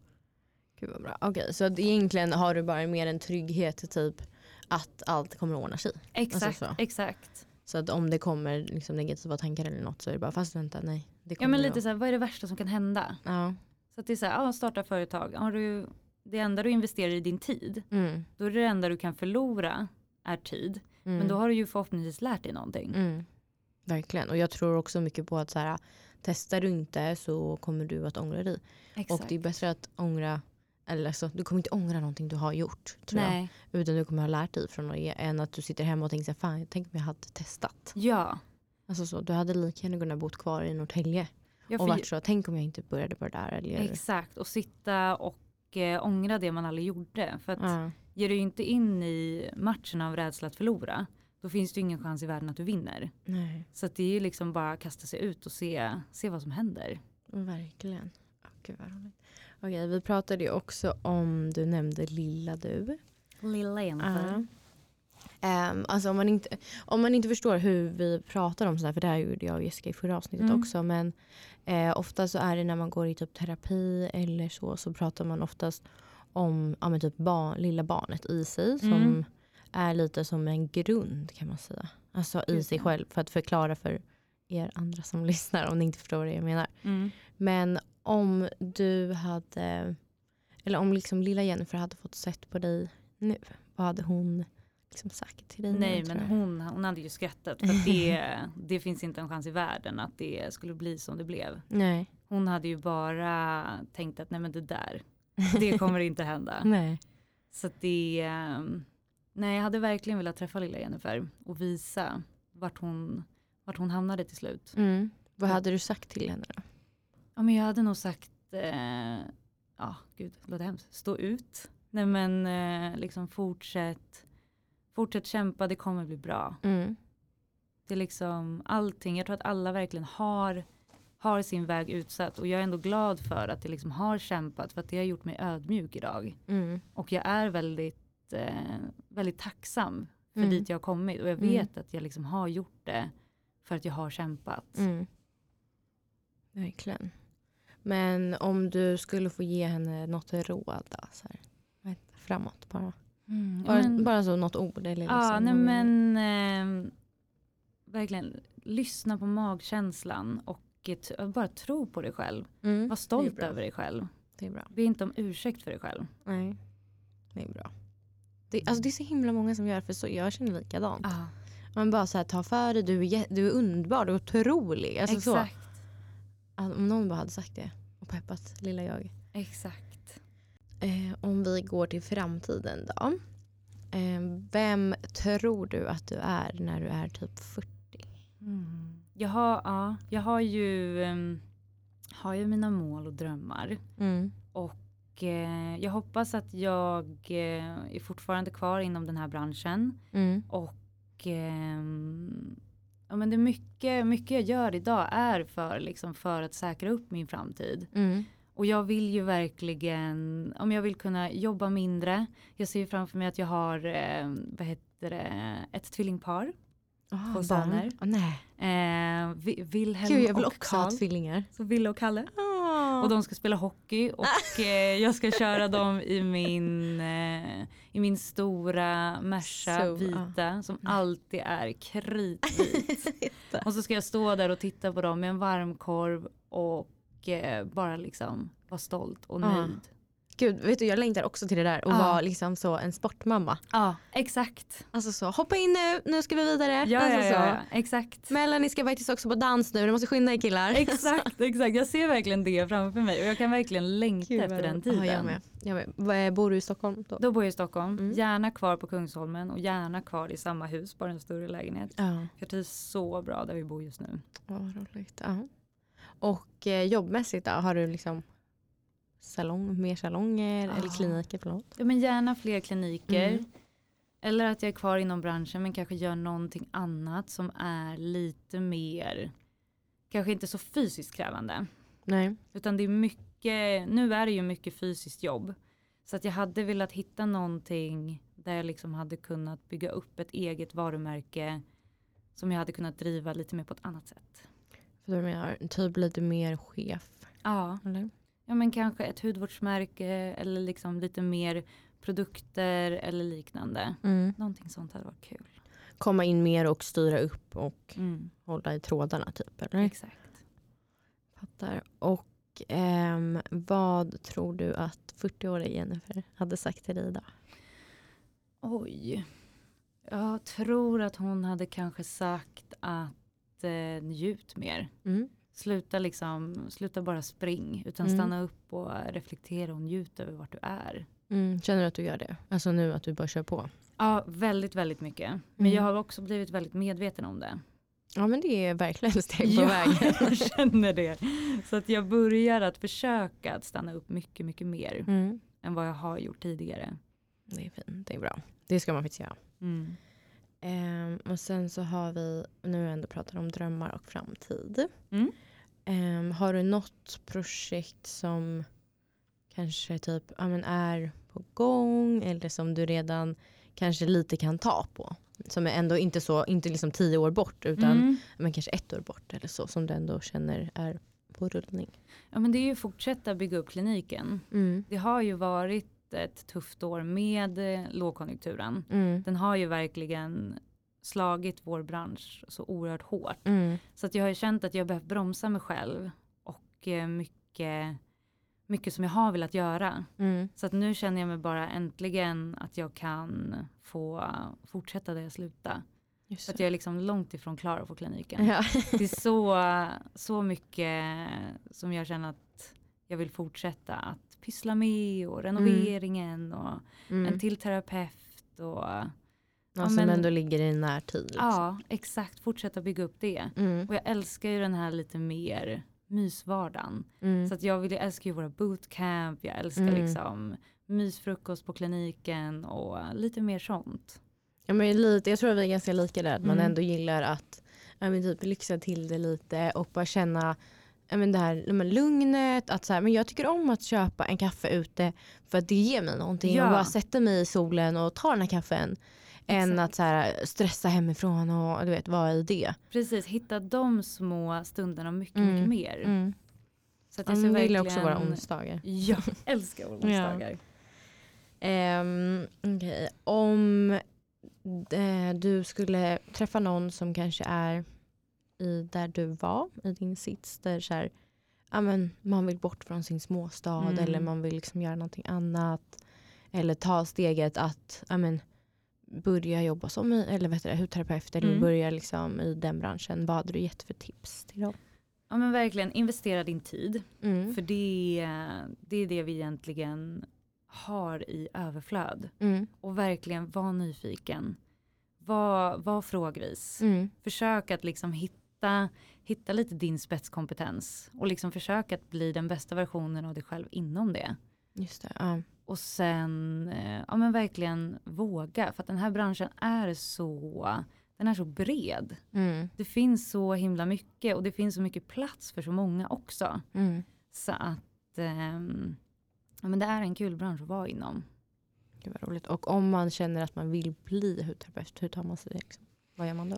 Gud vad bra. Okej, så att egentligen har du bara mer en trygghet typ att allt kommer att ordna sig. Exakt, så. exakt. Så att om det kommer liksom negativa tankar eller något så är det bara, fast vänta, nej. Det Ja men lite att... så här, vad är det värsta som kan hända? Ja. Så att det är så här, ja, starta företag. Har du, det enda du investerar i din tid, Mm. då är det enda du kan förlora är tid. Mm. Men då har du ju förhoppningsvis lärt dig någonting. Mm. Verkligen. Och jag tror också mycket på att så här, testar du inte så kommer du att ångra dig. Exakt. Och det är bättre att ångra, eller alltså, du kommer inte ångra någonting du har gjort. Tror jag. Nej. Utan du kommer ha lärt dig från det än att du sitter hemma och tänker så här, fan tänk om jag hade testat. Ja. Alltså så, du hade lika gärna kunnat bo kvar i Norrtälje. ja och varit så, tänk om jag inte började på det där. Eller, Exakt. Och sitta och eh, ångra det man aldrig gjorde. För att ja. ger du inte in i matchen av rädsla att förlora, då finns det ingen chans i världen att du vinner. Nej, Så det är ju liksom bara att kasta sig ut och se, se vad som händer. verkligen. Gud vad roligt. Okej, vi pratade ju också om, du nämnde lilla du. Lilla Ja. Ehm, alltså om, man inte, om man inte förstår hur vi pratar om sådär, för det här gjorde jag och Jessica i förra avsnittet Mm. också, men eh, ofta så är det när man går i typ terapi eller så, så pratar man oftast om ja, typ barn, lilla barnet i sig som Mm. är lite som en grund kan man säga. Alltså i sig själv för att förklara för er andra som lyssnar om ni inte förstår vad jag menar. Mm. Men om du hade, eller om liksom lilla Jennifer hade fått sett på dig nu, vad hade hon liksom sagt till dig? Nej men hon, hon hade ju skrattat för det, det finns inte en chans i världen att det skulle bli som det blev. Nej. Hon hade ju bara tänkt att nej men det där, det kommer inte hända. Nej. Så det, ehm, nej jag hade verkligen velat träffa lilla Jennifer och visa vart hon, vart hon hamnade till slut. Mm. Vad hade du sagt till henne då? Ja men jag hade nog sagt, eh, ja gud det låter hemskt, stå ut. Nej men eh, liksom fortsätt, fortsätt kämpa, det kommer bli bra. Mm. Det är liksom allting, jag tror att alla verkligen har, har sin väg utsatt och jag är ändå glad för att jag liksom har kämpat för att det har gjort mig ödmjuk idag. Mm. Och jag är väldigt, eh, väldigt tacksam för Mm. dit jag har kommit och jag Mm. vet att jag liksom har gjort det för att jag har kämpat. Mm. Verkligen. Men om du skulle få ge henne något råd då, så här, framåt bara. Mm, Bara, men- bara så något ord. Eller liksom Ja, nej någon- men eh, verkligen lyssna på magkänslan och bara tro på dig själv. Mm, Var stolt över dig själv. Det är bra. Be inte om ursäkt för dig själv. Nej, det är bra. Det, alltså det är så himla många som gör för så. Jag känner likadant. Ah, Man bara så här, ta för dig, du är, du är underbar, du är otrolig. Alltså så. exakt. Att om någon bara hade sagt det och peppat lilla jag. Exakt. Eh, om vi går till framtiden då. Eh, vem tror du att du är när du är typ 40? Mm. Jag, har, ja, jag har ju, ehm, har ju mina mål och drömmar. Mm. Och eh, jag hoppas att jag eh, är fortfarande kvar inom den här branschen. Mm. Och ehm, ja, men det mycket, mycket jag gör idag är för, liksom, för att säkra upp min framtid. Mm. Och jag vill ju verkligen, om jag vill kunna jobba mindre. Jag ser ju framför mig att jag har, eh, vad heter det, ett tvillingpar. Oh, Två söner. Oh, nej. Eh, Wilhelm Gud, jag vill och också ha Karl. tvillingar. Så Ville och Kalle. Oh. Och de ska spela hockey och eh, jag ska köra dem i min, eh, i min stora Merca Så, vita ja. som alltid är kritvit. och så ska jag stå där och titta på dem med en varmkorv och eh, bara liksom vara stolt och nöjd. Gud, vet du jag längtar också till det där och Ja. vara liksom så en sportmamma. Ja, exakt. Alltså så, hoppa in nu, nu ska vi vidare. Ja, alltså ja, ja, ja, exakt. Melanie ska faktiskt också på dans nu, ni måste skynda er killar. Exakt, exakt. Jag ser verkligen det framför mig och jag kan verkligen längta Gud, efter den tiden. Ja, jag med. Jag med. Vad- Bor du i Stockholm då? Då bor jag i Stockholm, Mm. gärna kvar på Kungsholmen och gärna kvar i samma hus, bara en större lägenhet. Ja, Jag trivs så bra där vi bor just nu. vad roligt. Ja. Och eh, jobbmässigt då, har du liksom salong, mer salonger eller Ja. kliniker? Förlåt. Ja, men gärna fler kliniker. Mm. Eller att jag är kvar inom branschen men kanske gör någonting annat som är lite mer, kanske inte så fysiskt krävande. Nej. Utan det är mycket, nu är det ju mycket fysiskt jobb. Så att jag hade velat hitta någonting där jag liksom hade kunnat bygga upp ett eget varumärke som jag hade kunnat driva lite mer på ett annat sätt. För du menar typ lite mer chef? Ja, Eller? ja men kanske ett hudvårdsmärke eller liksom lite mer produkter eller liknande. Mm. Någonting sånt hade varit kul. Komma in mer och styra upp och Mm, hålla i trådarna typ? Eller? exakt. Fattar. Och ehm, vad tror du att 40-åriga Jennifer hade sagt till dig idag? Oj. Jag tror att hon hade kanske sagt att eh, njut mer. Mm. Sluta liksom, sluta bara spring utan Mm. stanna upp och reflektera och njut över vart du är. Mm. Känner du att du gör det? Alltså nu att du bara kör på? Ja, väldigt, väldigt mycket. Men Mm. jag har också blivit väldigt medveten om det. Ja men det är verkligen ett steg på Ja, vägen. jag känner det. Så att jag börjar att försöka att stanna upp mycket, mycket mer Mm. än vad jag har gjort tidigare. Det är fint, det är bra. Det ska man faktiskt göra. Mm. Ehm, och sen så har vi, nu ändå pratat om drömmar och framtid. Mm. Ehm, har du något projekt som kanske typ ja, men är på gång eller som du redan kanske lite kan ta på? Som är ändå inte så, inte liksom tio år bort utan Mm. men kanske ett år bort eller så som du ändå känner är på rullning. Ja, men det är ju fortsätta bygga upp kliniken. Mm. Det har ju varit ett tufft år med eh, lågkonjunkturen. Mm. Den har ju verkligen slagit vår bransch så oerhört hårt. Mm. Så att jag har ju känt att jag behövt bromsa mig själv och eh, mycket, mycket som jag har velat göra. Mm. Så att nu känner jag mig bara äntligen att jag kan få fortsätta där jag slutade. Så att jag är liksom långt ifrån klar på kliniken. Ja. Det är så, så mycket som jag känner att jag vill fortsätta att pyssla med och renoveringen och Mm. en till terapeut och Ja, som men- ändå ligger i närtid. Liksom. ja, exakt fortsätta bygga upp det. Mm. Och jag älskar ju den här lite mer mysvardagen. Mm. Så att jag, vill, jag älskar ju våra bootcamp, jag älskar Mm. liksom mysfrukost på kliniken och lite mer sånt. Ja, men lite, jag tror att vi är ganska lika där. Att man Mm. ändå gillar att ja, men typ lyxa till det lite och bara känna men det här ja, men lugnet. Att så här, men jag tycker om att köpa en kaffe ute för att det ger mig någonting. Ja. Och bara sätta mig i solen och ta den här kaffen. Än att så här, stressa hemifrån och du vet, vara i det. Precis, hitta de små stunderna mycket, Mm. mycket mer. Mm. Så att Ja, jag verkligen... gillar också våra onsdagar. Ja, älskar våra onsdagar. Um, Okej, om eh, du skulle träffa någon som kanske är i där du var, i din sits, där så här, ja, men man vill bort från sin småstad Mm. eller man vill liksom göra någonting annat. Eller ta steget att ja, men, börja jobba som eller vet du, hudterapeut eller Mm. börja liksom i den branschen. Vad hade du gett för tips till dem? Ja men verkligen, investera din tid. Mm. För det, det är det vi egentligen har i överflöd. Mm. Och verkligen var nyfiken. Var, var frågvis. Mm. Försök att liksom hitta, hitta lite din spetskompetens. Och liksom försök att bli den bästa versionen av dig själv inom det. Just det. Ja. Och sen, eh, ja men verkligen våga. För att den här branschen är så, den är så bred. Mm. Det finns så himla mycket och det finns så mycket plats för så många också. Mm. Så att ehm, ja, men det är en kul bransch att vara inom. Gud vad roligt. Och om man känner att man vill bli hudterapeut, hur tar man sig det? Liksom? Vad gör man då?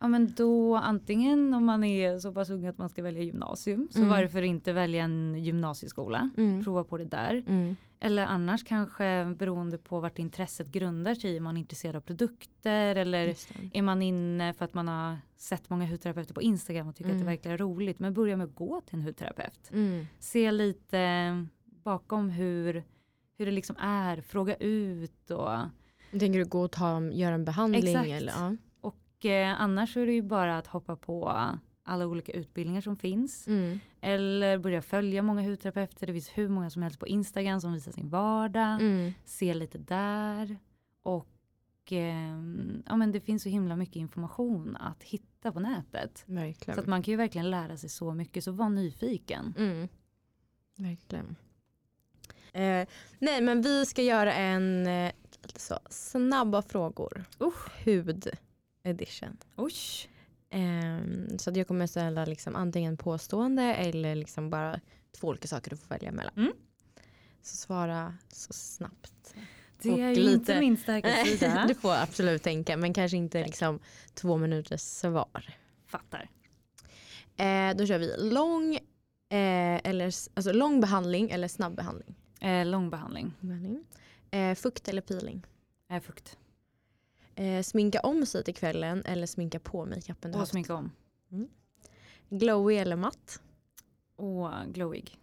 Ja men då antingen om man är så pass ung att man ska välja gymnasium så Mm. varför inte välja en gymnasieskola, Mm. prova på det där. Mm. Eller annars kanske beroende på vart intresset grundar sig, är man intresserad av produkter eller är man inne för att man har sett många hudterapeuter på Instagram och tycker att Mm. det verkar roligt. Men börja med att gå till en hudterapeut. Mm. Se lite bakom hur, hur det liksom är, fråga ut och, Tänker du gå och ta, göra en behandling? Exakt. Eller? Ja. Och eh, annars är det ju bara att hoppa på alla olika utbildningar som finns. Mm. Eller börja följa många hudterapeuter. Det finns hur många som helst på Instagram som visar sin vardag. Mm. Se lite där. Och ehm, ja, men det finns så himla mycket information att hitta på nätet. Verkligen. Så att man kan ju verkligen lära sig så mycket. Så var nyfiken. Mm. Verkligen. Eh, nej men vi ska göra en eh, så, snabba frågor. Usch. Hud edition. Oj. Ehm, så att jag kommer ställa liksom antingen påstående eller liksom bara två olika saker du får välja mellan. Mm. Så svara så snabbt. Det Och är ju lite- inte min starka sida. du får absolut tänka men kanske inte liksom två minuters svar. Fattar. Eh, då kör vi lång, eh, eller, alltså lång behandling eller snabb behandling. Eh, lång behandling. behandling. Eh, fukt eller peeling. Eh, fukt. Eh, sminka om sig till kvällen eller sminka på makeupen du Och haft. sminka om. Glowy eller matt. Och glowig.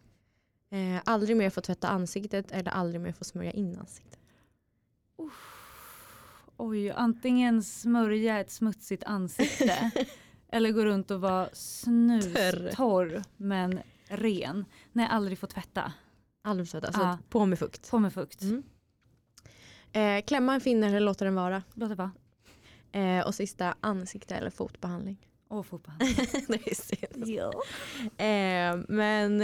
Eh, aldrig mer få tvätta ansiktet eller aldrig mer få smörja in ansiktet. Oj, antingen smörja ett smutsigt ansikte eller gå runt och vara snustorr men ren. Nej, aldrig få tvätta. Aldrig få tvätta, alltså Ja. på med fukt. På med fukt. Mm. Eh, klämma en finne eller låta den vara. Låt det vara. Eh, och sista ansikte eller fotbehandling. Och fotboll. det är synd. ja. Eh, men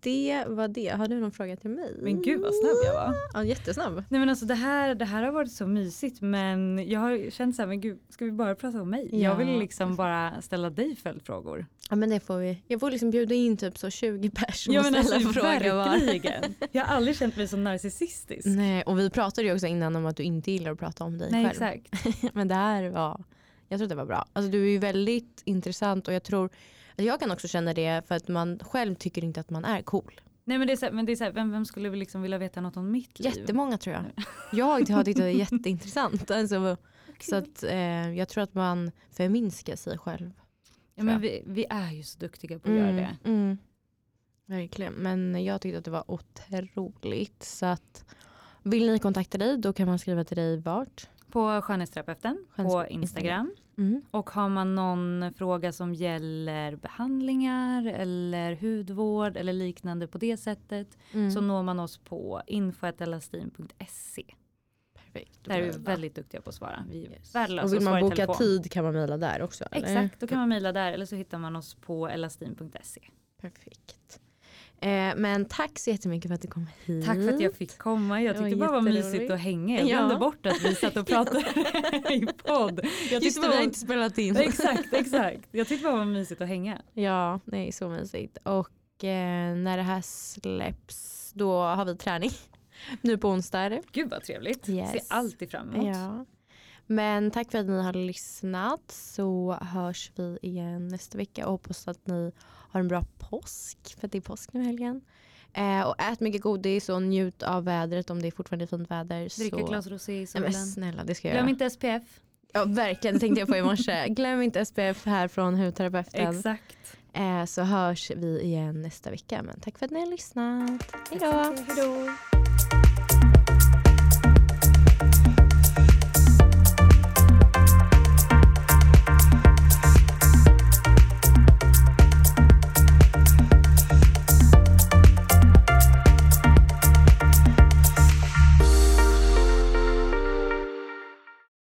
det var det. Har du någon fråga till mig? Men gud vad snabb jag var. Ja, jättesnabb. Nej men alltså det här, det här har varit så mysigt men jag har känt så här, men gud ska vi bara prata om mig? Ja. Jag vill liksom bara ställa dig följdfrågor. Ja men det får vi. Jag får liksom bjuda in typ så 20 personer Ja och ställa alltså frågor verkligen. Jag har aldrig känt mig så narcissistisk. Nej, och vi pratade ju också innan om att du inte gillar att prata om dig Nej själv. exakt. Men det här var, jag tror det var bra. Alltså du är ju väldigt intressant och jag tror, alltså jag kan också känna det för att man själv tycker inte att man är cool. Nej men det är så här, men det är så här, vem, vem skulle liksom vilja veta något om mitt liv? Jättemånga tror jag. Jag har tyckt det är jätteintressant. Alltså, så att, eh, jag tror att man förminskar sig själv. Ja, men vi, vi är ju så duktiga på att göra det. Mm. Verkligen, men jag tyckte att det var otroligt. Så att, vill ni kontakta dig då kan man skriva till dig vart? På skönhetsterapeuten på Instagram. Mm. Och har man någon fråga som gäller behandlingar eller hudvård eller liknande på det sättet Mm. så når man oss på info.elastin.se. Perfekt. Där är vi väldigt duktiga på att svara. Vi Yes. Och vill man boka tid kan man mejla där också? Eller? Exakt, då kan man mejla där eller så hittar man oss på elastin.se. Perfekt. Eh, men tack så jättemycket för att du kom hit. Tack för att jag fick komma. Jag Det var tyckte bara det var mysigt att hänga. Jag Ja. glömde bort att vi satt och pratade i podd. Jag Just det, vi har inte spelat in. Exakt, exakt. Jag tyckte bara det var mysigt att hänga. Ja, det är så mysigt. Och eh, när det här släpps då har vi träning. Nu på onsdag det. Gud vad trevligt. Yes. Ser alltid fram emot. Ja. Men tack för att ni har lyssnat så hörs vi igen nästa vecka och hoppas att ni har en bra påsk för det är påsk nu i helgen. Eh, och ät mycket godis och njut av vädret om det är fortfarande fint väder. Dricka ett glas rosé i solen. snälla det ska jag Glöm inte SPF. Ja, verkligen, tänkte jag på i morse. Glöm inte SPF här från hudterapeuten. Exakt. Eh, så hörs vi igen nästa vecka. Men tack för att ni har lyssnat. Hej då.